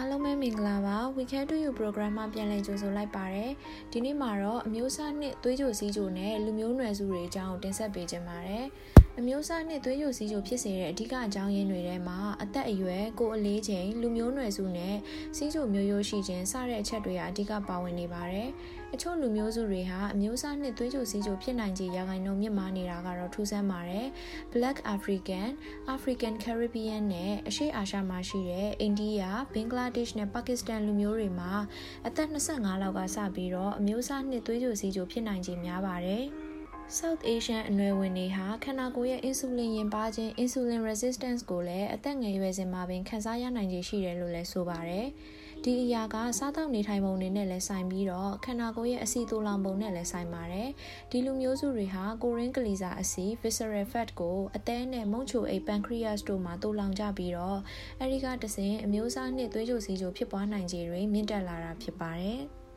အားလုံးပဲမင်္ဂလာပါ Weekend to You program မှာပြန်လည်ကြိုဆိုလိုက်ပါတယ်ဒီနေ့မှာတော့အမျိုးအစားနှစ်သွေးကြိုစည်းကြိုနဲ့လူမျိုးနွယ်စုတွေအကြောင်းတင်ဆက်ပေးခြင်းပါတယ် အမျိုးအစားနှစ်သွေးကြိုစည်းကြိုဖြစ်စေတဲ့အဓိကအကြောင်းရင်းတွေထဲမှာအသက်အရွယ်ကိုယ်အလေးချိန်လူမျိုးနွယ်စုနဲ့စည်းကြိုမျိုးရိုးရှိခြင်းစတဲ့အချက်တွေကအဓိကပါဝင်နေပါတယ်အချို့လူမျိုးစုတွေဟာအမျိုးအစားနှစ်သွေးကြိုစည်းကြိုဖြစ်နိုင်ခြေရာခိုင်နှုန်းမြင့်မားနေတာကတော့ထူးဆန်းပါတယ် Black African, African Caribbean နဲ့အရှေ့အာရှမှာရှိတဲ့အိန္ဒိယဘင်္ဂလားဒေ့ရှ်နဲ့ပါကစ္စတန်လူမျိုးတွေမှာအသက်25လောက်ကစပြီးတော့အမျိုးအစားနှစ်သွေးကြိုစီးကြိုဖြစ်နိုင်ခြေများပါတယ်။ South Asian အနွယ်ဝင်တွေဟာခန္ဓာကိုယ်ရဲ့ insulin ရင်ပါခြင်း insulin resistance ကိုလည်းအသက်ငယ်ရွယ်စဉ်မှာပင်ခံစားရနိုင်ခြေရှိတယ်လို့လည်းဆိုပါတယ်။ဒီအရာကစားသောက်နေထိုင်ပုံတွေနဲ့လည်းဆိုင်ပြီးတော့ခန္ဓာကိုယ်ရဲ့အဆီတိုလောင်ပုံနဲ့လည်းဆိုင်ပါတယ်။ဒီလူမျိုးစုတွေဟာကိုရင်းကလေးစာအဆီ visceral fat ကိုအသည်းနဲ့မုံချိုအိတ် pancreas တို့မှာတိုလောင်ကြပြီးတော့အဲဒီကတစဉ်အမျိုးအစားနဲ့သွေးကြိုစီးကြိုဖြစ်ပွားနိုင်ခြေတွေမြင့်တက်လာတာဖြစ်ပါတယ်။